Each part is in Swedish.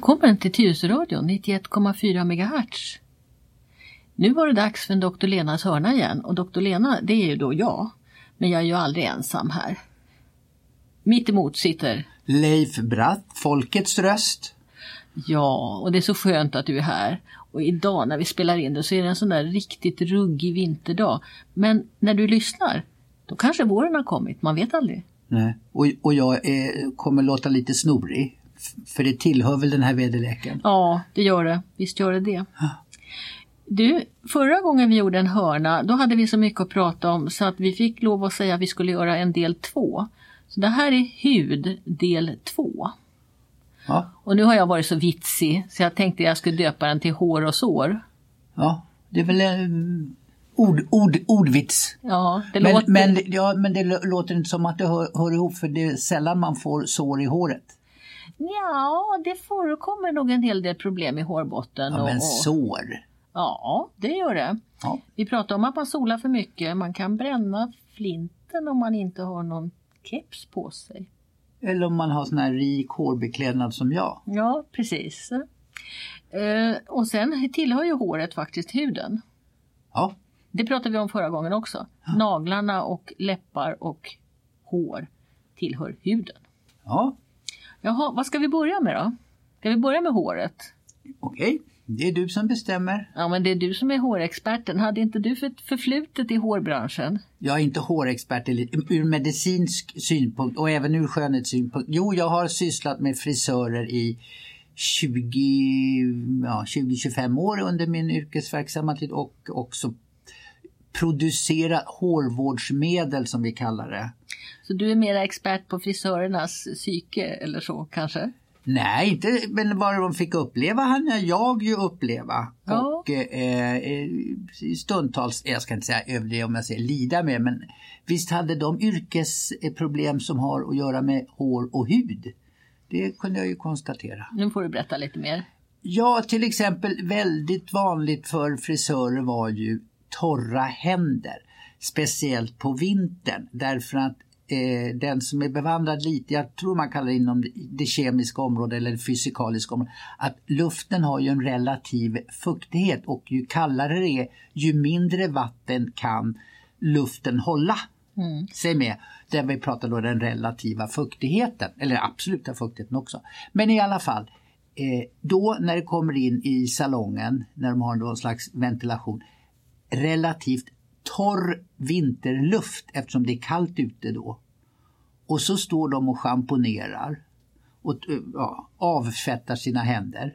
Välkommen till Tyresöradion 91,4 MHz. Nu var det dags för en Dr. Lenas hörna igen och Dr. Lena det är ju då jag. Men jag är ju aldrig ensam här. Mitt emot sitter Leif Bratt, Folkets röst. Ja, och det är så skönt att du är här. Och idag när vi spelar in det så är det en sån där riktigt ruggig vinterdag. Men när du lyssnar, då kanske våren har kommit, man vet aldrig. Nej. Och, och jag är, kommer låta lite snorig. För det tillhör väl den här väderleken. Ja, det gör det. Visst gör det det. Du, förra gången vi gjorde en hörna, då hade vi så mycket att prata om så att vi fick lov att säga att vi skulle göra en del två. Så det här är hud del två. Ja, Och nu har jag varit så vitsig så jag tänkte jag skulle döpa den till hår och sår. ja det är väl en ord, ord, ordvits. Ja, det Men, låter... men, ja, men det lå- låter inte som att det hör, hör ihop för det är sällan man får sår i håret. Ja, det förekommer nog en hel del problem i hårbotten. Ja, och, men sår. ja, det gör det. Ja. Vi pratar om att man solar för mycket. Man kan bränna flinten om man inte har någon keps på sig. Eller om man har sån här rik hårbeklädnad som jag. Ja, precis. Eh, och sen tillhör ju håret faktiskt huden. Ja, Det pratade vi om förra gången också. Naglarna och läppar och hår tillhör huden. ja Jaha, vad ska vi börja med då? Ska vi börja med håret? okej. Det är du som bestämmer. Ja, men det är du som är hårexperten. Hade inte du för förflutet i hårbranschen? Jag är inte hårexpert ur medicinsk synpunkt och även ur skönhetssynpunkt. Jo, jag har sysslat med frisörer i 20, ja, 20-25 år under min yrkesverksamma tid och också producerat hårvårdsmedel som vi kallar det. Så du är mera expert på frisörernas psyke eller så kanske? Nej, inte, men vad de fick uppleva hann jag ju uppleva. Ja. Och eh, eh, stundtals, jag ska inte säga överdriva om jag säger lida med, men visst hade de yrkesproblem som har att göra med hår och hud. Det kunde jag ju konstatera. Nu får du berätta lite mer. Ja, till exempel väldigt vanligt för frisörer var ju torra händer. Speciellt på vintern därför att eh, den som är bevandrad lite, jag tror man kallar det inom det, kemiska området eller det fysikaliska området, att luften har ju en relativ fuktighet och ju kallare det är ju mindre vatten kan luften hålla Mm. sig med. Där vi pratar då den relativa fuktigheten, eller absoluta fuktigheten också. Men i alla fall, eh, då när det kommer in i salongen, när de har någon slags ventilation, relativt torr vinterluft eftersom det är kallt ute då. Och så står de och schamponerar och eh, ja, avfettar sina händer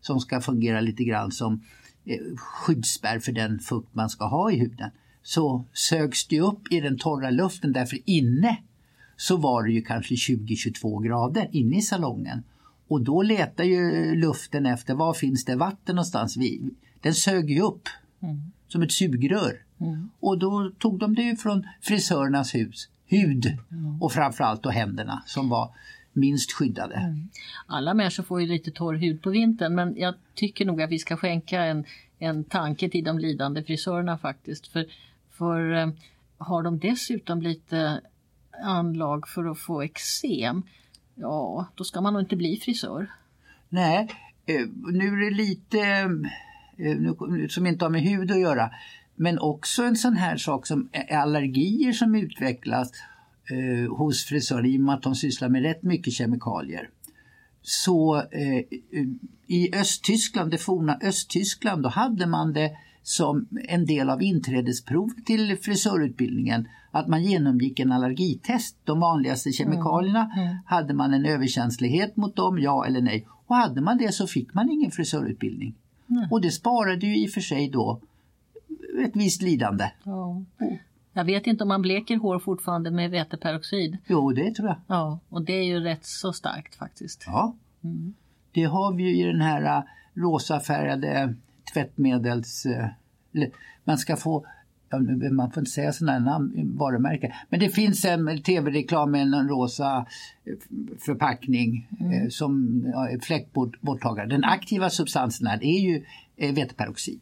som ska fungera lite grann som eh, skyddsspärr för den fukt man ska ha i huden. Så sögs det upp i den torra luften därför inne så var det ju kanske 20-22 grader inne i salongen. Och då letar ju luften efter var finns det vatten någonstans. Den sög ju upp mm som ett sugrör. Och då tog de det från frisörernas hus, hud och framförallt då händerna som var minst skyddade. Alla människor får ju lite torr hud på vintern men jag tycker nog att vi ska skänka en, en tanke till de lidande frisörerna faktiskt. För, för eh, har de dessutom lite anlag för att få eksem, ja då ska man nog inte bli frisör. Nej, eh, nu är det lite nu- nu- som inte har med hud att göra. Men också en sån här sak som är allergier som utvecklas eh, hos frisörer i och med att de sysslar med rätt mycket kemikalier. Så eh, i Östtyskland, det forna Östtyskland, då hade man det som en del av inträdesprov till frisörutbildningen att man genomgick en allergitest. De vanligaste kemikalierna, hade man en överkänslighet mot dem, ja eller nej? Och hade man det så fick man ingen frisörutbildning. Och det sparade ju i och för sig då ett visst lidande. Ja. Jag vet inte om man bleker hår fortfarande med väteperoxid. Jo, det tror jag. Ja, och det är ju rätt så starkt faktiskt. Ja. Det har vi ju i den här äh, rosafärgade tvättmedels... äh, Man ska få man får inte säga sådana namn, varumärken. Men det finns en tv-reklam med en rosa eh, förpackning eh, som ja, fläckborttagare. Den aktiva substansen här är ju eh, väteperoxid.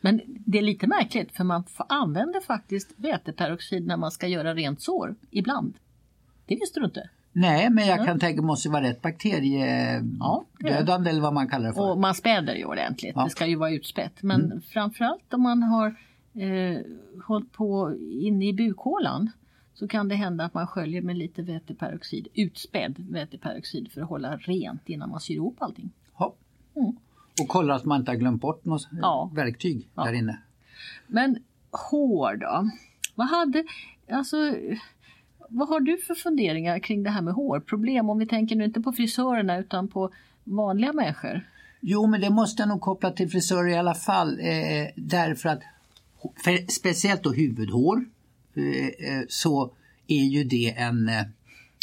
Men det är lite märkligt för man använder faktiskt väteperoxid när man ska göra rent sår ibland. Det visste du inte? Nej, men jag kan tänka måste vara rätt bakteriedödande ja, eller vad man kallar det för. Och man späder ju ordentligt, ja. det ska ju vara utspätt. Men mm. framförallt om man har eh, hållit på inne i bukhålan så kan det hända att man sköljer med lite väteperoxid, utspädd väteperoxid för att hålla rent innan man syr ihop allting. Ja. Mm. Och kolla att man inte har glömt bort något ja. verktyg ja. där inne. Men hår då? Vad hade, alltså vad har du för funderingar kring det här med hårproblem? Om vi tänker nu inte på frisörerna utan på vanliga människor. Jo, men det måste jag nog koppla till frisörer i alla fall. Eh, därför att speciellt då huvudhår eh, eh, så är ju det en eh,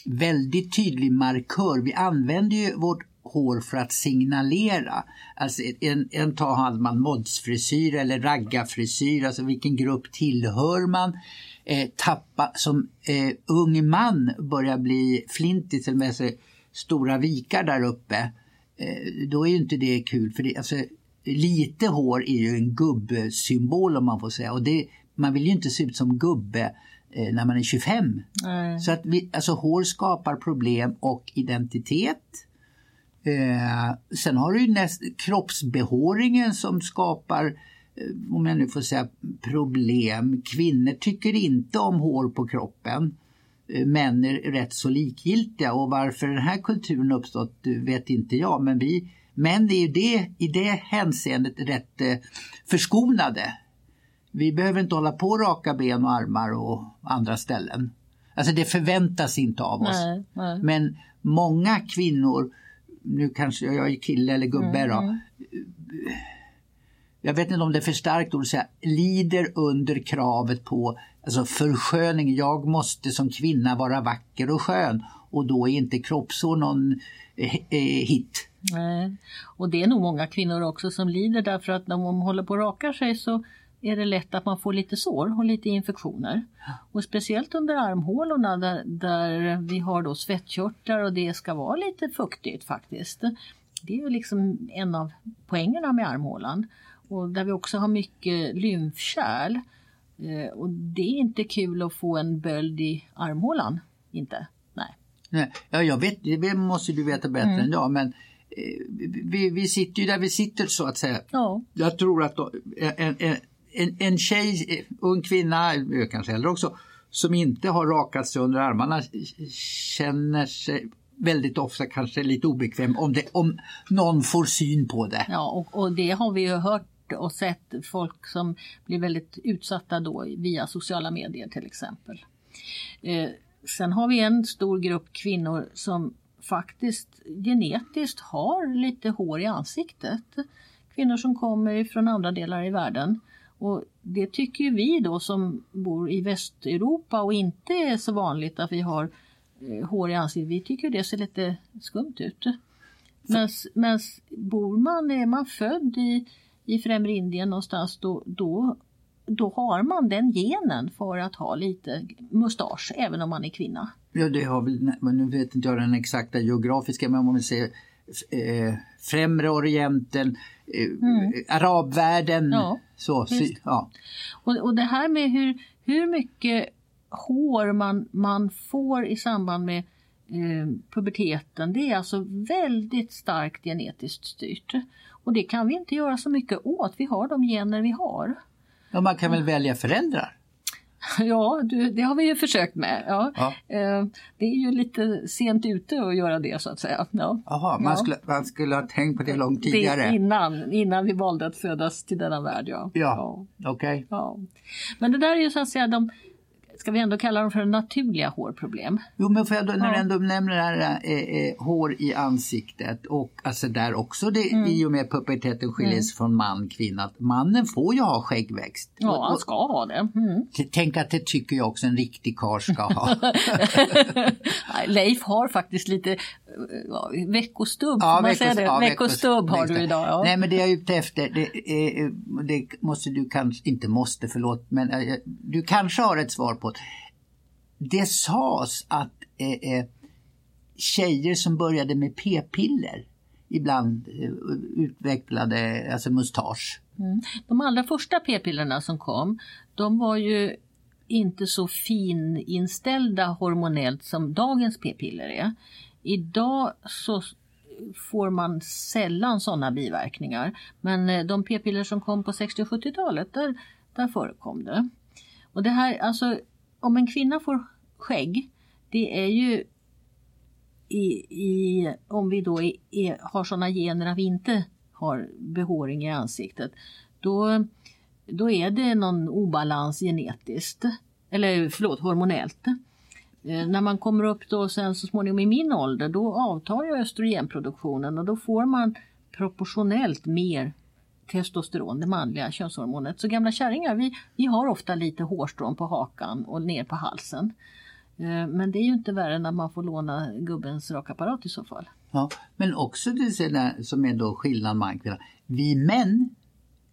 väldigt tydlig markör. Vi använder ju vårt hår för att signalera. Alltså en, en tag hade man modsfrisyr eller raggarfrisyr, alltså vilken grupp tillhör man? eh, tappa, som eh, ung man börjar bli flintis eller med sig stora vikar där uppe, eh, då är ju inte det kul. För det, alltså, lite hår är ju en gubbsymbol om man får säga. Och det, man vill ju inte se ut som gubbe eh, när man är 25. Mm. Så att vi, alltså, hår skapar problem och identitet. Eh, sen har du ju näst, kroppsbehåringen som skapar Eh, om jag nu får säga problem. Kvinnor tycker inte om hår på kroppen. Eh, män är rätt så likgiltiga och varför den här kulturen uppstått vet inte jag men vi män är ju det, i det hänseendet rätt eh, förskonade. Vi behöver inte hålla på raka ben och armar och andra ställen. Alltså det förväntas inte av oss. Nej, nej. Men många kvinnor, nu kanske jag är kille eller gubbe mm, då, mm jag vet inte om det är för starkt ord att säga, lider under kravet på alltså försköning. Jag måste som kvinna vara vacker och skön och då är inte kroppshår någon eh, eh, hit. Nej. Och det är nog många kvinnor också som lider därför att när de håller på att raka sig så är det lätt att man får lite sår och lite infektioner. Och speciellt under armhålorna där, där vi har då svettkörtlar och det ska vara lite fuktigt faktiskt. Det är ju liksom en av poängerna med armhålan och där vi också har mycket lymfkärl. Eh, och det är inte kul att få en böld i armhålan. Inte. Nej. Nej. Ja, jag vet, det måste du veta bättre mm. än jag men vi, vi sitter ju där vi sitter så att säga. Ja. Jag tror att en, en, en tjej, ung kvinna, kanske äldre också, som inte har rakat sig under armarna känner sig väldigt ofta kanske lite obekväm om, det, om någon får syn på det. Ja, och, och det har vi ju hört och sett folk som blir väldigt utsatta då via sociala medier till exempel. Eh, sen har vi en stor grupp kvinnor som faktiskt genetiskt har lite hår i ansiktet. Kvinnor som kommer från andra delar i världen. Och det tycker vi då som bor i Västeuropa och inte är så vanligt att vi har eh, hår i ansiktet. Vi tycker det ser lite skumt ut. Men bor man, är man född i i främre Indien någonstans då, då, då har man den genen för att ha lite mustasch även om man är kvinna. Ja, det har väl, nu vet inte jag den exakta geografiska, men om man säger eh, Främre Orienten, eh, mm. arabvärlden. Ja, så, ja. Och, och det här med hur, hur mycket hår man, man får i samband med eh, puberteten, det är alltså väldigt starkt genetiskt styrt. Och det kan vi inte göra så mycket åt, vi har de gener vi har. Ja, man kan väl välja föräldrar? Ja, det har vi ju försökt med. Ja. ja. Eh, det är ju lite sent ute att göra det så att säga. Ja. Jaha, man, ja. skulle, man skulle ha tänkt på det långt tidigare? Det innan, innan vi valde att födas till denna värld, ja. Ja, ja. okej. Okay. Ja. Men det där är ju så att säga de ska vi ändå kalla dem för naturliga hårproblem. Jo men får jag då, när du ändå nämner det här eh, eh, hår i ansiktet och alltså där också det mm. i och med puberteten skiljer sig mm. från man kvinna. Mannen får ju ha skäggväxt. Ja och, han ska ha det. Mm. Tänk att det tycker jag också en riktig karl ska ha. Leif har faktiskt lite veckostubb, ja, man veckos, säger det? Ja, veckostubb har du idag. Ja. Nej men det jag är ute efter, det, är, det måste du kanske, inte måste förlåt, men äh, du kanske har ett svar på. Det sades att äh, äh, tjejer som började med p-piller ibland utvecklade alltså mustasch. Mm. De allra första p-pillerna som kom, de var ju inte så fininställda hormonellt som dagens p-piller är. Idag så får man sällan sådana biverkningar. Men eh, de p-piller som kom på 60 och 70-talet, där, där förekom det. Och det här, alltså om en kvinna får skägg, det är ju i, i, om vi då är, är, har sådana gener att vi inte har behåring i ansiktet, då, då är det någon obalans genetiskt, eller förlåt hormonellt. Eh, när man kommer upp då sen så småningom i min ålder då avtar ju östrogenproduktionen och då får man proportionellt mer testosteron, det manliga könshormonet. Så gamla kärringar vi, vi har ofta lite hårstrån på hakan och ner på halsen. Eh, men det är ju inte värre när man får låna gubbens rakapparat i så fall. Ja, men också det som är då skillnad man kvinna. Vi män,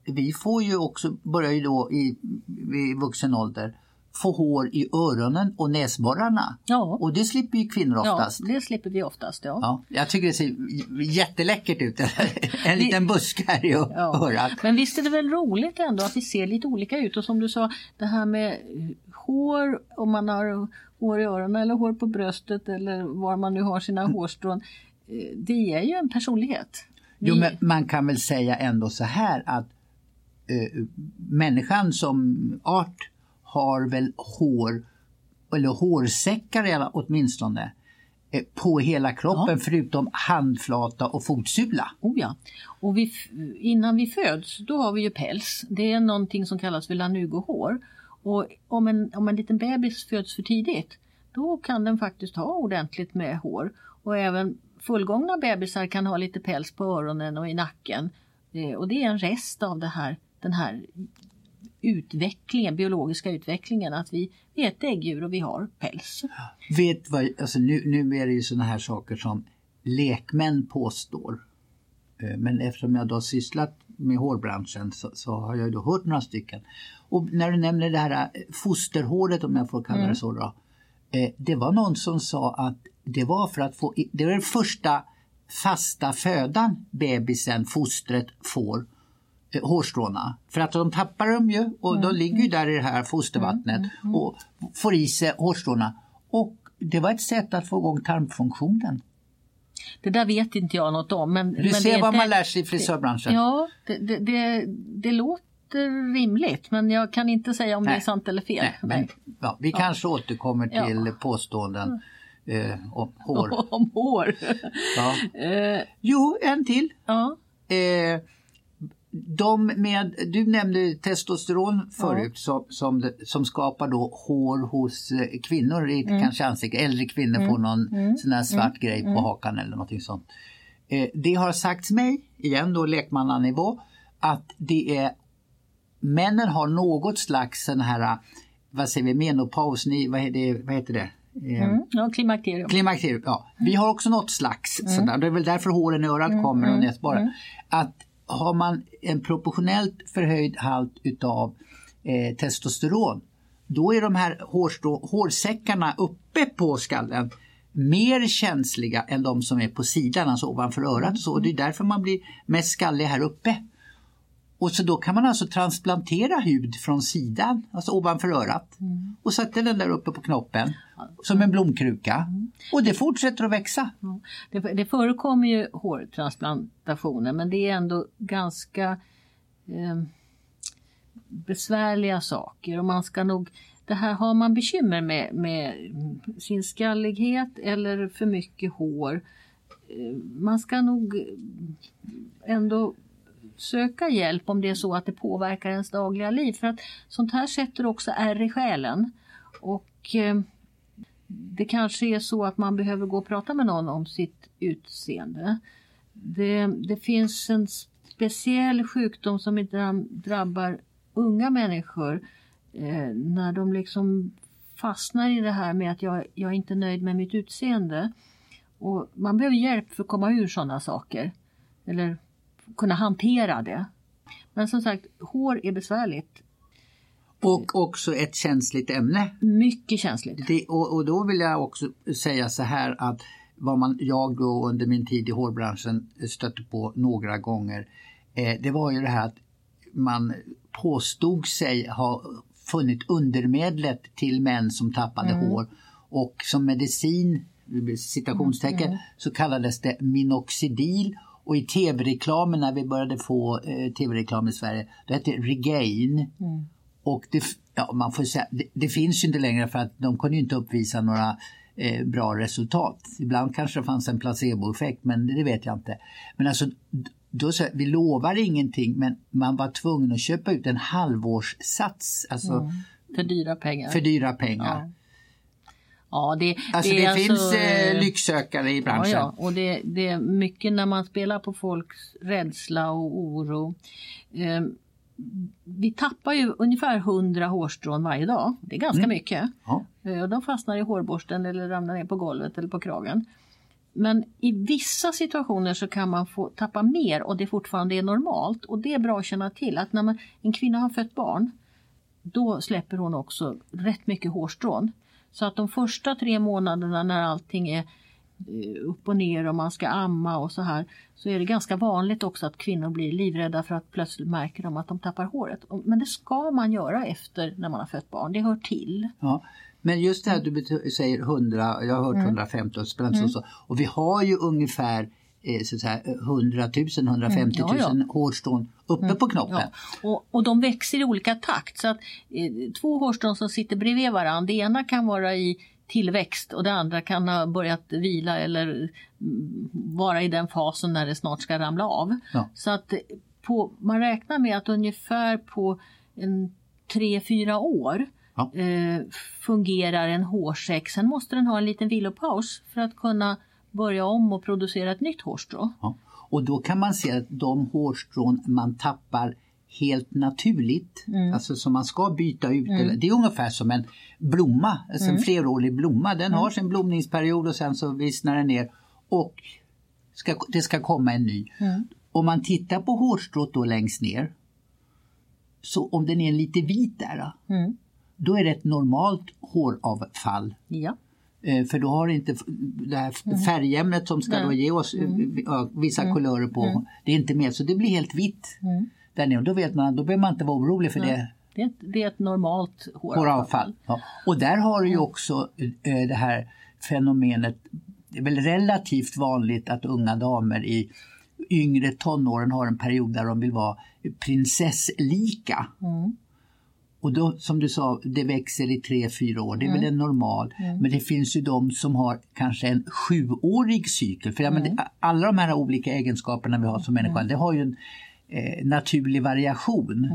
vi får ju också, börjar ju då i, i vuxen ålder få hår i öronen och näsborrarna. Ja. Och det slipper ju kvinnor oftast. Ja, det slipper vi oftast. Ja. ja jag tycker det ser jätteläckert ut. en liten busk här i ja. örat. Men visst är det väl roligt ändå att vi ser lite olika ut och som du sa det här med hår, om man har hår i öronen eller hår på bröstet eller var man nu har sina mm. hårstrån. Eh, det ger ju en personlighet. Jo, men man kan väl säga ändå så här att äh, människan som art har väl hår, eller hårsäckar åtminstone, eh, på hela kroppen ja. förutom handflata och fotsula. Oh ja. och vi, innan vi föds då har vi ju päls. Det är någonting som kallas för lanugohår. Och om en, om en liten bebis föds för tidigt då kan den faktiskt ha ordentligt med hår. Och även fullgångna bebisar kan ha lite päls på öronen och i nacken. Eh, och det är en rest av det här, den här utvecklingen, biologiska utvecklingen, att vi, vi är ett äggdjur och vi har päls. Vet vad, alltså nu, nu är det ju sådana här saker som lekmän påstår. Eh, men eftersom jag då har sysslat med hårbranschen så, så, har jag då hört några stycken. Och när du nämner det här eh, fosterhåret om jag får kalla det mm. så då. Eh, det var någon som sa att det var för att få, det var den första fasta födan bebisen, fostret får hårstråna. För att de tappar dem ju och mm. de ligger ju där i det här fostervattnet mm. mm. och får i sig hårstråna. Och det var ett sätt att få igång tarmfunktionen. Det där vet inte jag något om. Men, du men ser vad inte, man lär sig i frisörbranschen. Ja, det, det, det, det, låter rimligt men jag kan inte säga om Nej. det är sant eller fel. Nej, men, ja, vi ja. kanske återkommer till ja. påståenden eh, om hår. om hår. ja. Eh. Jo, en till. Ja. Eh, de med, du nämnde testosteron förut ja. som, som, som, skapar då hår hos eh, kvinnor i mm. kanske ansiktet. Äldre kvinnor mm. får någon mm. sån här svart mm. grej på mm. hakan eller någonting sånt. Eh, det har sagts mig, igen då lekmannanivå, att det är männen har något slags sån här, vad säger vi, menopaus, ni, vad, är det, vad heter det? Eh, mm. Ja, klimakterium. klimakterium ja. Vi har också något slags, mm. sådär. det är väl därför håren i örat kommer och näsborren. Mm. Att har man en proportionellt förhöjd halt utav eh, testosteron då är de här hårstrå, hårsäckarna uppe på skallen mer känsliga än de som är på sidan, alltså ovanför örat. Och, så. och det är därför man blir mest skallig här uppe. Och så då kan man alltså transplantera hud från sidan, alltså ovanför örat mm. och sätta den där uppe på knoppen som en blomkruka. Mm. Och det fortsätter att växa. Mm. Det, det förekommer ju hårtransplantationer men det är ändå ganska eh, besvärliga saker och man ska nog det här har man bekymmer med, med sin skallighet eller för mycket hår. Eh, man ska nog ändå söka hjälp om det är så att det påverkar ens dagliga liv. För att sånt här sätter också ärr i själen. Och eh, det kanske är så att man behöver gå och prata med någon om sitt utseende. Det, det finns en speciell sjukdom som drabbar unga människor eh, när de liksom fastnar i det här med att jag, jag är inte nöjd med mitt utseende. Och man behöver hjälp för att komma ur sådana saker. Eller kunna hantera det. Men som sagt, hår är besvärligt. Och också ett känsligt ämne. Mycket känsligt. Det, och, och, då vill jag också säga så här att vad man, jag då under min tid i hårbranschen stötte på några gånger, eh, det var ju det här att man påstod sig ha funnit undermedlet till män som tappade Mm. hår. Och som medicin, citationstecken, Mm. så kallades det minoxidil. Och i tv-reklamen när vi började få eh, tv-reklam i Sverige, det hette Regain. Mm. Och det, ja, man får säga, det, det finns ju inte längre för att de kunde ju inte uppvisa några eh, bra resultat. Ibland kanske det fanns en placeboeffekt men det vet jag inte. Men alltså, då så, vi lovar ingenting men man var tvungen att köpa ut en halvårssats, alltså Mm. För dyra pengar. för dyra pengar. Ja. Ja, det, Alltså det, är finns eh, eh, lycksökare i branschen. ja. och det, det är mycket när man spelar på folks rädsla och oro. Eh, vi tappar ju ungefär 100 hårstrån varje dag. Det är ganska Mm. mycket. Ja. Eh, de fastnar i hårborsten eller ramlar ner på golvet eller på kragen. Men i vissa situationer så kan man få tappa mer och det fortfarande är normalt. Och det är bra att känna till att när man, en kvinna har fött barn då släpper hon också rätt mycket hårstrån. Så att de första tre månaderna när allting är eh, upp och ner och man ska amma och så här så är det ganska vanligt också att kvinnor blir livrädda för att plötsligt märker de att de tappar håret. Och- Men det ska man göra efter när man har fött barn, det hör till. Ja. Men just det här du säger 100, jag har hört 150 och det spelar inte så. Och vi har ju ungefär så att säga, 100 000, 150 000 Mm, ja, ja. hårstrån uppe på knoppen. Ja. Och, och de växer i olika takt. Så att eh, två hårstrån som sitter bredvid varandra, det ena kan vara i tillväxt och det andra kan ha börjat vila eller mm, vara i den fasen när det snart ska ramla av. Så att eh, på, man räknar med att ungefär på en tre, fyra år eh, fungerar en hårsäck. Sen måste den ha en liten vilopaus för att kunna börja om och producera ett nytt hårstrå. Ja. Och då kan man se att de hårstrån man tappar helt naturligt, Mm. alltså som man ska byta ut, eller, det är ungefär som en blomma, alltså Mm. en flerårig blomma. Den har sin blomningsperiod och sen så vissnar den ner och ska, det ska komma en ny. Mm. Om man tittar på hårstrået då längst ner, så om den är lite vit där, då, Mm. då är det ett normalt håravfall. Ja. Eh, För då har inte det här färgämnet som ska Mm. Då ge oss eh, ja, vissa kulörer på, det är inte med så det blir helt vitt. Mm. Där nere. Då vet man, då behöver man inte vara orolig för det Det är, ett, det är ett normalt håravfall. håravfall. Ja. Och där har du ju också eh, det här fenomenet, det är väl relativt vanligt att unga damer i yngre tonåren har en period där de vill vara prinsesslika. Mm. Och då som du sa, det växer i tre, fyra år. Det är väl en normal. Men det finns ju de som har kanske en sjuårig cykel. För ja, men det, alla de här olika egenskaperna vi har som människa, det har ju en eh, naturlig variation.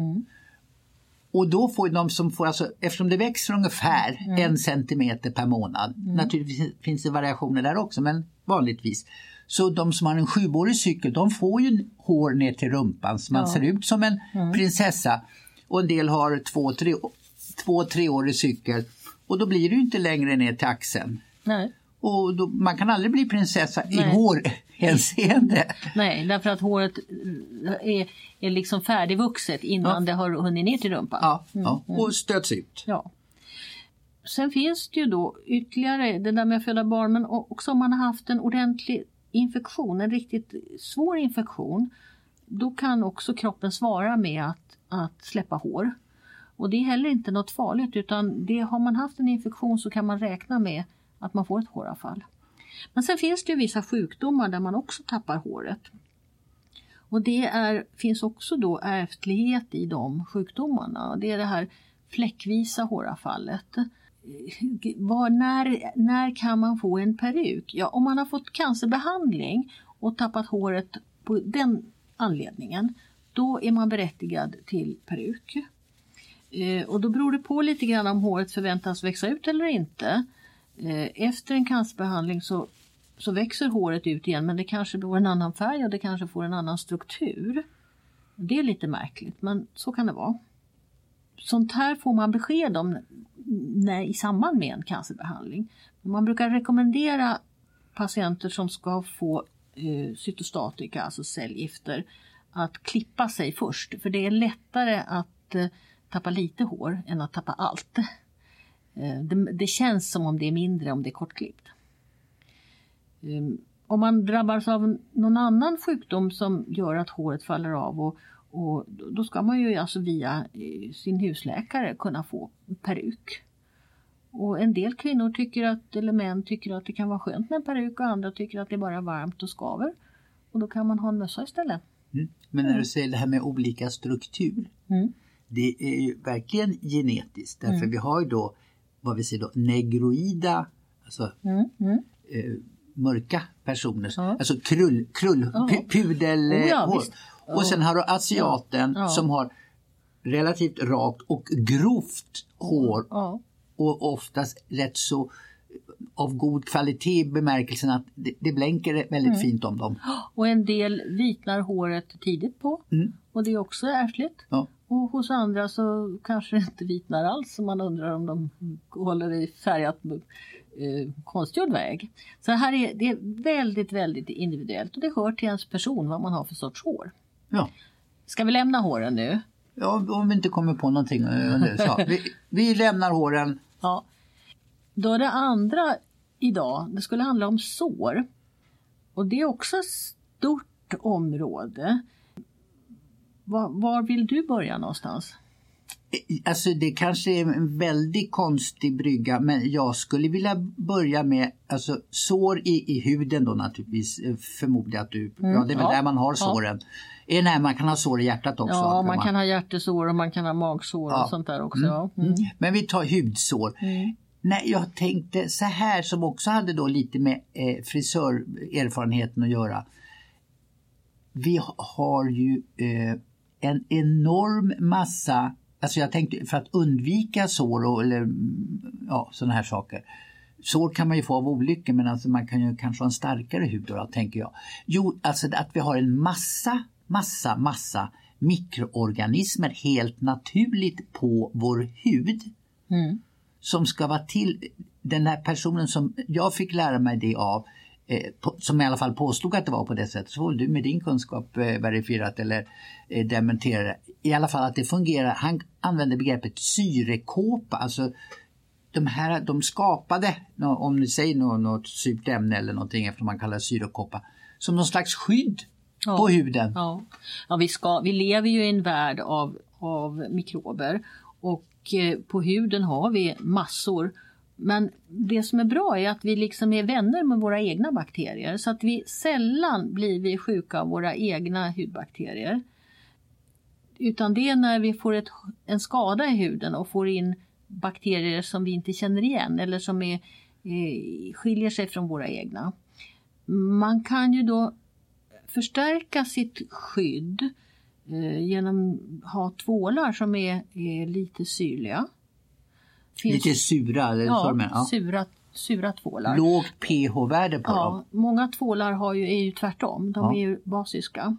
Och då får de som får, alltså, eftersom det växer ungefär en centimeter per månad, naturligtvis finns det variationer där också, men vanligtvis. Så de som har en sjuårig cykel, de får ju hår ner till rumpan så man Ja. ser ut som en prinsessa. Och en del har två, tre, två treårig cykel och då blir ju inte längre ner till axeln. Nej. Och då, man kan aldrig bli prinsessa i Nej. hårhänseende. Nej, därför att håret är, är liksom färdigvuxet innan Ja. det har hunnit ner till rumpan. Ja, ja, och stöts ut. Ja. Sen finns det ju då ytterligare det där med att föda barn men också om man har haft en ordentlig infektion, en riktigt svår infektion. Då kan också kroppen svara med att, att släppa hår. Och det är heller inte något farligt utan det, har man haft en infektion så kan man räkna med att man får ett håravfall. Men sen finns det ju vissa sjukdomar där man också tappar håret. Och det är, finns också då ärftlighet i de sjukdomarna. Det är det här fläckvisa håravfallet. Var, när, när kan man få en peruk? Ja, om man har fått cancerbehandling och tappat håret på den anledningen, då är man berättigad till peruk. Eh, och då beror det på lite grann om håret förväntas växa ut eller inte. Eh, efter en cancerbehandling så, så växer håret ut igen men det kanske får en annan färg och det kanske får en annan struktur. Det är lite märkligt men så kan det vara. Sånt här får man besked om när, i samband med en cancerbehandling. Man brukar rekommendera patienter som ska få eh, cytostatika, alltså cellgifter, att klippa sig först. För det är lättare att eh, tappa lite hår än att tappa allt. Eh, det, det känns som om det är mindre om det är kortklippt. Ehm, om man drabbas av någon annan sjukdom som gör att håret faller av och, Och då ska man ju alltså via eh, sin husläkare kunna få peruk. Och en del kvinnor tycker att, eller män tycker att det kan vara skönt med en peruk och andra tycker att det är bara varmt och skaver. Och då kan man ha en mössa istället. Mm. Men när du säger det här med olika struktur. Mm. Det är ju verkligen genetiskt därför mm. vi har ju då vad vi säger då negroida, alltså Mm. Mm. eh, mörka personer, Ja. alltså krull, krull Ja. pu- pudel Oh ja, visst. Och sen har du asiaten som har relativt rakt och grovt hår och oftast rätt så av god kvalitet i bemärkelsen att det, det blänker väldigt Mm. fint om dem. Och en del vitnar håret tidigt på. Mm. Och det är också ärftligt. Ja. Och hos andra så kanske det inte vitnar alls. Så man undrar om de håller i färgat eh, konstgjord väg. Så här är det är väldigt, väldigt individuellt. Och det hör till ens person vad man har för sorts hår. Ja. Ska vi lämna håren nu? Ja, om vi inte kommer på någonting. eh, vi, vi lämnar håren. Ja. Då det andra idag, det skulle handla om sår. Och det är också ett stort område. Var, var vill du börja någonstans? Alltså det kanske är en väldigt konstig brygga men jag skulle vilja börja med alltså, sår i, i huden då naturligtvis. eh, Förmodar jag att du, ja det är väl Mm. ja. där man har Ja. såren. Det här man kan ha sår i hjärtat också? Ja, man kan ha hjärtesår och man kan ha magsår Ja. och sånt där också. Ja. Mm. Men vi tar hudsår. Nej, jag tänkte så här som också hade då lite med eh, frisörerfarenheten att göra. Vi har ju eh, en enorm massa, alltså jag tänkte för att undvika sår och, eller mm, ja, sådana här saker. Sår kan man ju få av olyckor men alltså man kan ju kanske ha en starkare hud då, tänker jag. Jo, alltså att vi har en massa, massa, massa mikroorganismer helt naturligt på vår hud Mm som ska vara till den här personen som jag fick lära mig det av eh, på, som i alla fall påstod att det var på det sättet. Så får du med din kunskap eh, verifierat eller eh, dementera. I alla fall att det fungerar. Han använde begreppet syrekåpa. Alltså de här, de skapade, om ni säger något, något surt ämne eller någonting eftersom man kallar det syrekåpa, som någon slags skydd Ja. på huden. Ja, ja vi, ska, vi lever ju i en värld av, av mikrober och och eh, på huden har vi massor. Men det som är bra är att vi liksom är vänner med våra egna bakterier så att vi sällan blir vi sjuka av våra egna hudbakterier. Utan det är när vi får ett, en skada i huden och får in bakterier som vi inte känner igen eller som är, eh, skiljer sig från våra egna. Man kan ju då förstärka sitt skydd eh, genom att ha tvålar som är, är lite syrliga. Finns- Lite sura, eller ja, formen. Ja. Sura, sura tvålar. Lågt pH-värde på dem. Ja, många tvålar har ju, är ju tvärtom, de Ja. är ju basiska.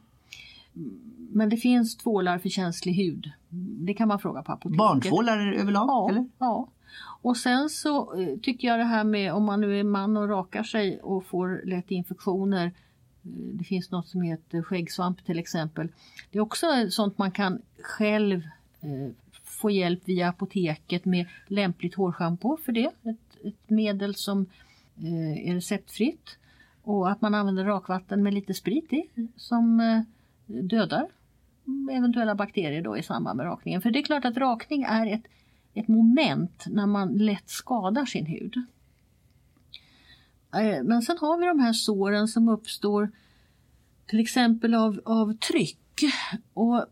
Men det finns tvålar för känslig hud. Det kan man fråga på apoteket. Barntvålar överlag? Ja, eller? ja. Och sen så eh, tycker jag det här med om man nu är man och rakar sig och får lätt infektioner. Det finns något som heter skäggsvamp till exempel. Det är också sånt man kan själv eh, få hjälp via apoteket med lämpligt hårschampo för det. Ett, ett medel som eh, är receptfritt. Och att man använder rakvatten med lite sprit i som eh, dödar eventuella bakterier då i samband med rakningen. För det är klart att rakning är ett, ett moment när man lätt skadar sin hud. Eh, men sen har vi de här såren som uppstår till exempel av, av tryck. Och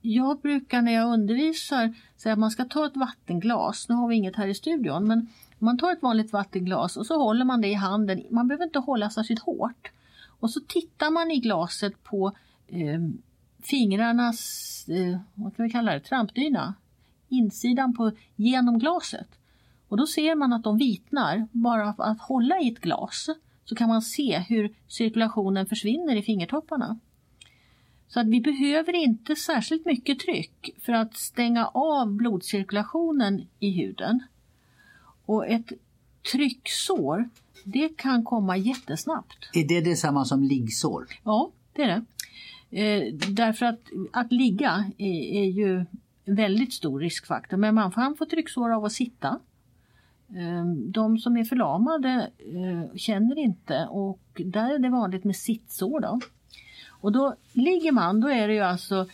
jag brukar när jag undervisar säga att man ska ta ett vattenglas. Nu har vi inget här i studion men man tar ett vanligt vattenglas och så håller man det i handen. Man behöver inte hålla särskilt hårt. Och så tittar man i glaset på eh, fingrarnas, eh, vad kan vi kalla det, trampdyna. Insidan på, genom glaset. Och då ser man att de vitnar. Bara att hålla i ett glas så kan man se hur cirkulationen försvinner i fingertopparna. Så att vi behöver inte särskilt mycket tryck för att stänga av blodcirkulationen i huden. Och ett trycksår, det kan komma jättesnabbt. Är det detsamma som liggsår? Ja, det är det. Eh, därför att att ligga är, är ju en väldigt stor riskfaktor. Men man kan få trycksår av att sitta. Ehm, de som är förlamade eh, känner inte och där är det vanligt med sittsår. Då. Och då ligger man, då är det ju alltså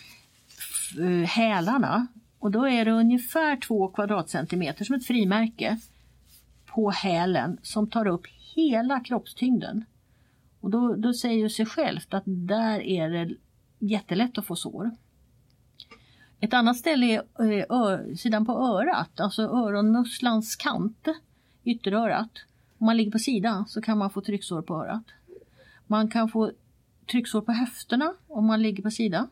eh, hälarna och då är det ungefär två kvadratcentimeter som ett frimärke på hälen som tar upp hela kroppstyngden. Och då, då säger det sig självt att där är det jättelätt att få sår. Ett annat ställe är eh, ö, sidan på örat, alltså öronmusslans kant, ytterörat. Om man ligger på sidan så kan man få trycksår på örat. Man kan få trycksår på höfterna om man ligger på sidan.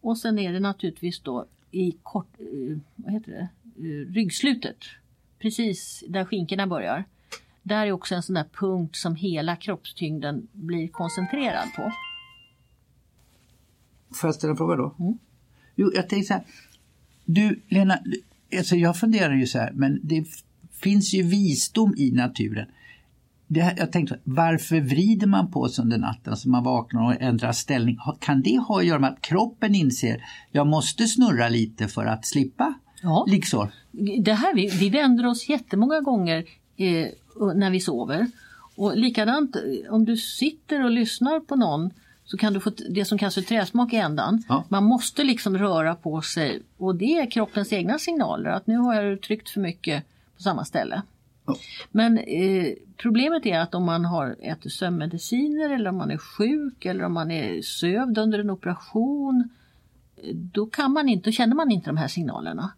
Och sen är det naturligtvis då i kort, eh, vad heter det, eh, ryggslutet, precis där skinkorna börjar. Där är också en sån där punkt som hela kroppstyngden blir koncentrerad på. Får jag ställa en fråga då? Mm. Jo, jag tänkte så här. Du Lena, alltså jag funderar ju så här, men det finns ju visdom i naturen. Det, jag tänkte, varför vrider man på sig under natten så man vaknar och ändrar ställning? Kan det ha att göra med att kroppen inser jag måste snurra lite för att slippa ja. liggsår? Det här, vi, vi vänder oss jättemånga gånger eh, när vi sover. Och likadant eh, om du sitter och lyssnar på någon så kan du få det som kallas för träsmak i ändan. Ja. Man måste liksom röra på sig och det är kroppens egna signaler att nu har jag tryckt för mycket på samma ställe. Ja. Men eh, problemet är att om man har ätit sömnmediciner eller om man är sjuk eller om man är sövd under en operation eh, då kan man inte, då känner man inte de här signalerna.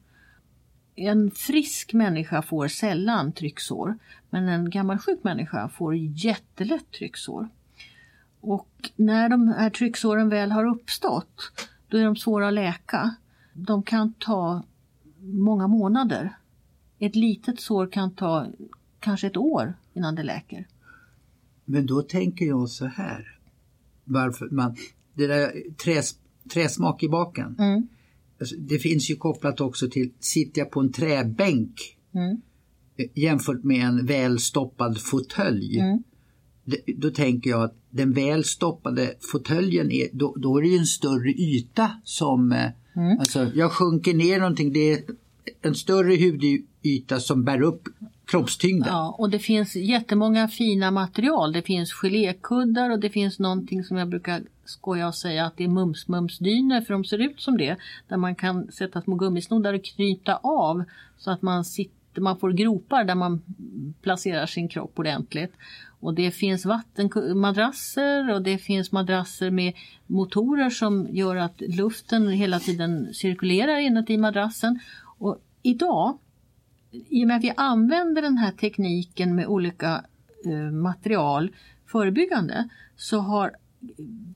En frisk människa får sällan trycksår men en gammal sjuk människa får jättelätt trycksår. Och när de här trycksåren väl har uppstått, då är de svåra att läka. De kan ta många månader. Ett litet sår kan ta kanske ett år innan det läker. Men då tänker jag så här. Varför man, det där träs, träsmak i baken. Mm. Alltså, det finns ju kopplat också till sitter jag på en träbänk mm. jämfört med en välstoppad fåtölj. Mm då tänker jag att den välstoppade fåtöljen, är, då, då är det en större yta som, eh, mm. alltså jag sjunker ner någonting, det är en större hudyta som bär upp kroppstyngden. Ja, och det finns jättemånga fina material. Det finns gelékuddar och det finns någonting som jag brukar skoja och säga att det är mums-mums-dyner för de ser ut som det. Där man kan sätta små gummisnoddar och knyta av så att man, sitter, man får gropar där man placerar sin kropp ordentligt. Och det finns vattenmadrasser och det finns madrasser med motorer som gör att luften hela tiden cirkulerar inuti madrassen. Och idag, i och med att vi använder den här tekniken med olika eh, material förebyggande, så har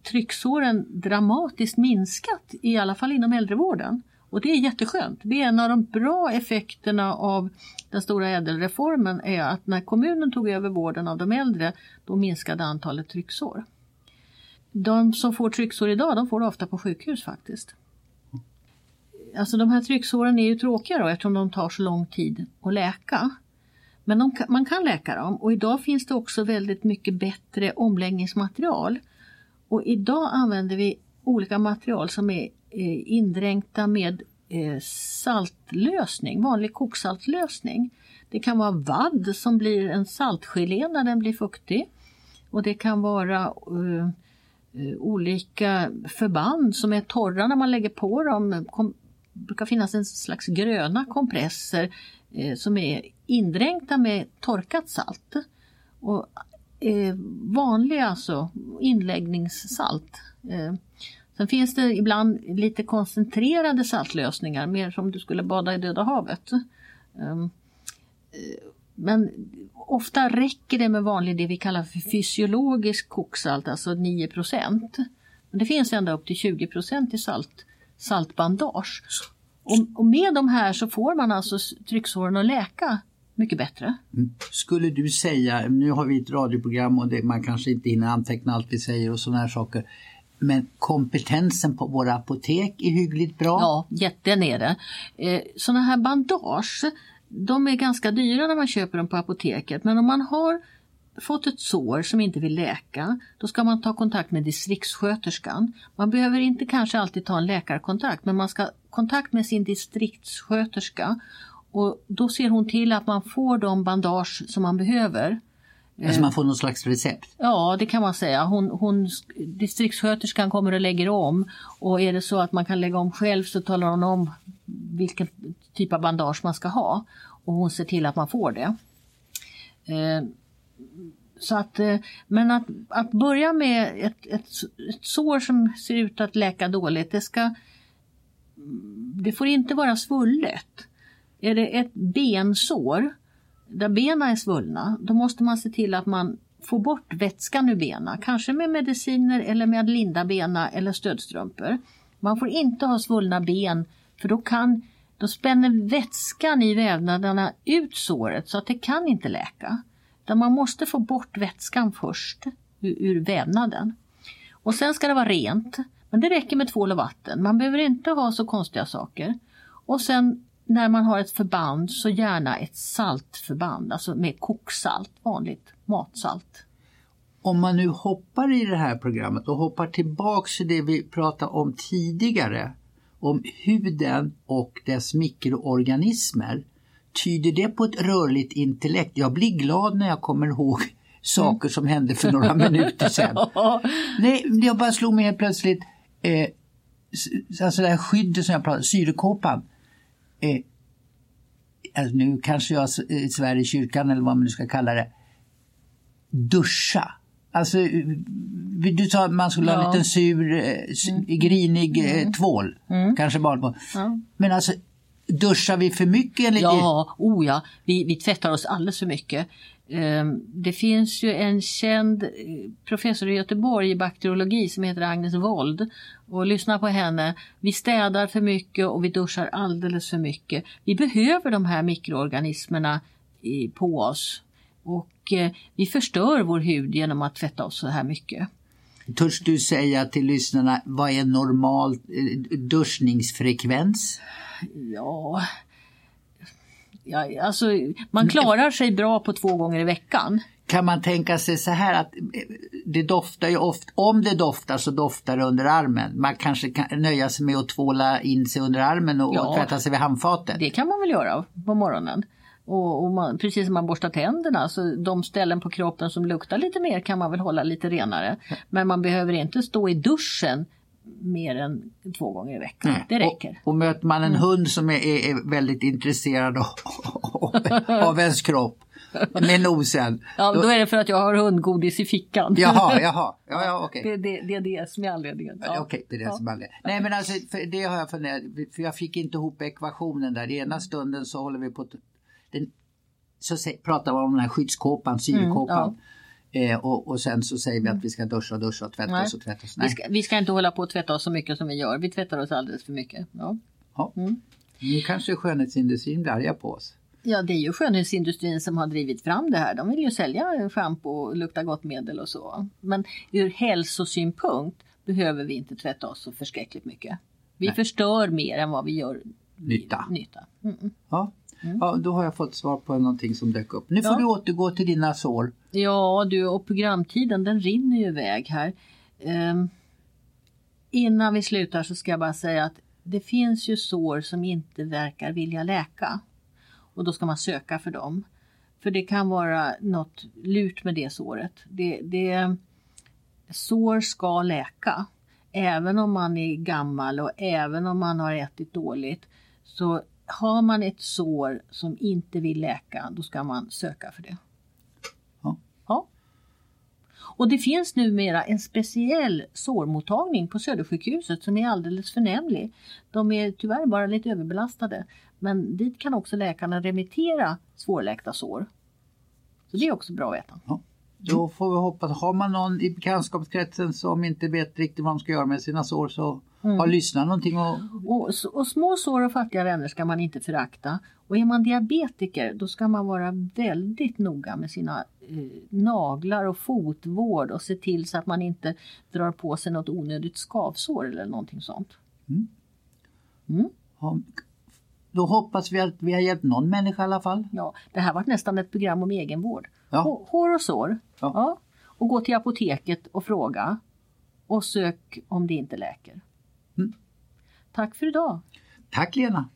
trycksåren dramatiskt minskat, i alla fall inom äldrevården. Och det är jätteskönt. Det är en av de bra effekterna av den stora ädelreformen är att när kommunen tog över vården av de äldre då minskade antalet trycksår. De som får trycksår idag de får det ofta på sjukhus faktiskt. Alltså de här trycksåren är ju tråkiga då eftersom de tar så lång tid att läka. Men de, man kan läka dem och idag finns det också väldigt mycket bättre omläggningsmaterial. Och idag använder vi olika material som är Eh, indränkta med eh, saltlösning, vanlig koksaltlösning. Det kan vara vadd som blir en saltgelé när den blir fuktig. Och det kan vara uh, olika förband som är torra när man lägger på dem. Det brukar finnas en slags gröna kompresser uh, som är indränkta med torkat salt. Och uh, vanliga alltså inläggningssalt. Sen finns det ibland lite koncentrerade saltlösningar, mer som du skulle bada i Döda havet. Ehm, eh, men ofta räcker det med vanlig, det vi kallar för fysiologisk koksalt, alltså 9 Men det finns ända upp till 20% i salt, saltbandage. Och, och, med de här så får man alltså trycksåren att läka mycket bättre. Mm. Skulle du säga, nu har vi ett radioprogram och det, man kanske inte hinner anteckna allt vi säger och sådana här saker. Men kompetensen på våra apotek är hyggligt bra. Ja, jätten är det. Eh, sådana här bandage, de är ganska dyra när man köper dem på apoteket. Men om man har fått ett sår som inte vill läka, då ska man ta kontakt med distriktssköterskan. Man behöver inte kanske alltid ta en läkarkontakt, men man ska ha kontakt med sin distriktssköterska och då ser hon till att man får de bandage som man behöver Alltså man får någon slags recept? Ja, det kan man säga. Hon, hon, distriktssköterskan kommer och lägger om och är det så att man kan lägga om själv så talar hon om vilken typ av bandage man ska ha och hon ser till att man får det. Eh, så att, eh, men att, att börja med ett, ett, ett sår som ser ut att läka dåligt, det, ska, det får inte vara svullet. Är det ett bensår där benen är svullna, då måste man se till att man får bort vätskan ur benen, kanske med mediciner eller med att linda benen eller stödstrumpor. Man får inte ha svullna ben för då, kan, då spänner vätskan i vävnaderna ut såret så att det kan inte läka. Utan man måste få bort vätskan först ur, ur vävnaden. Och sen ska det vara rent, men det räcker med tvål och vatten. Man behöver inte ha så konstiga saker. Och sen när man har ett förband så gärna ett saltförband, alltså med koksalt, vanligt matsalt. Om man nu hoppar i det här programmet och hoppar tillbaks till det vi pratade om tidigare, om huden och dess mikroorganismer. Tyder det på ett rörligt intellekt? Jag blir glad när jag kommer ihåg saker som hände för några minuter sedan. Nej, jag bara slog mig helt plötsligt, eh, alltså det här skyddet som jag pratade om, syrekåpan eh, alltså nu kanske jag svär i kyrkan eller vad man nu ska kalla det, duscha. Alltså, du sa att man skulle ja. ha en liten sur, eh, mm. grinig eh, mm. tvål. Mm. Kanske bara på. Ja. Men alltså, duschar vi för mycket? Enligt ja, oh ja. Vi, vi tvättar oss alldeles för mycket. Ehm, det finns ju en känd eh, professor i Göteborg i bakteriologi som heter Agnes Wold. Och lyssna på henne. Vi städar för mycket och vi duschar alldeles för mycket. Vi behöver de här mikroorganismerna på oss. Och eh, vi förstör vår hud genom att tvätta oss så här mycket. Törs du säga till lyssnarna vad är normal eh, duschningsfrekvens? Ja, ja, alltså, man klarar sig bra på två gånger i veckan. Kan man tänka sig så här att eh, det doftar ju ofta, om det doftar så doftar det under armen. Man kanske kan nöja sig med att tvåla in sig under armen och, ja, och tvätta sig vid handfatet. Det kan man väl göra på morgonen. Och, och man, precis som man borstar tänderna, så de ställen på kroppen som luktar lite mer kan man väl hålla lite renare. Men man behöver inte stå i duschen mer än två gånger i veckan. Nej. Det räcker. Och, och möter man en mm. hund som är, är, väldigt intresserad av, av ens kropp med nosen. Ja, då, då, är det för att jag har hundgodis i fickan. Jaha, jaha. Ja, ja, okay. det, det, det är det som är anledningen. Ja. Okej, okay, det är det ja. som är anledningen. Nej, men alltså, för det har jag funderat för jag fick inte ihop ekvationen där. I ena stunden så håller vi på den, så pratar vi om den här skyddskåpan, syrkåpan. Mm, ja. Eh, och, och, sen så säger vi att vi ska duscha och duscha och tvätta Nej. oss och tvätta oss. Vi, ska, vi ska inte hålla på och tvätta oss så mycket som vi gör. Vi tvättar oss alldeles för mycket. Ja. Ja. Mm. Nu kanske skönhetsindustrin blir arga på oss. Ja, det är ju skönhetsindustrin som har drivit fram det här. De vill ju sälja schampo och lukta gott medel och så. Men ur hälsosynpunkt behöver vi inte tvätta oss så förskräckligt mycket. Vi Nej. förstör mer än vad vi gör nytta. nytta. Mm. Ja. Mm. ja, då har jag fått svar på någonting som dök upp. Nu får ja. du återgå till dina sår. Ja du, och programtiden den rinner ju iväg här. Um, innan vi slutar så ska jag bara säga att det finns ju sår som inte verkar vilja läka. Och då ska man söka för dem. För det kan vara något lurt med det såret. Det, det, sår ska läka. Även om man är gammal och även om man har ätit dåligt. Så har man ett sår som inte vill läka, då ska man söka för det. Ja. ja. Och det finns numera en speciell sårmottagning på Södersjukhuset som är alldeles förnämlig. De är tyvärr bara lite överbelastade, men dit kan också läkarna remittera svårläkta sår. Så det är också bra att veta. Ja. Då får vi hoppas, har man någon i bekantskapskretsen som inte vet riktigt vad de ska göra med sina sår så mm. har lyssnat någonting. Och... Och, och små sår och fattiga vänner ska man inte förakta. Och är man diabetiker då ska man vara väldigt noga med sina eh, naglar och fotvård och se till så att man inte drar på sig något onödigt skavsår eller någonting sånt. Mm. Mm. Då hoppas vi att vi har hjälpt någon människa i alla fall. Ja, det här var nästan ett program om egenvård. Ja. Hår och sår. Ja. ja. Och gå till apoteket och fråga. Och sök om det inte läker. Mm. Tack för idag. Tack Lena.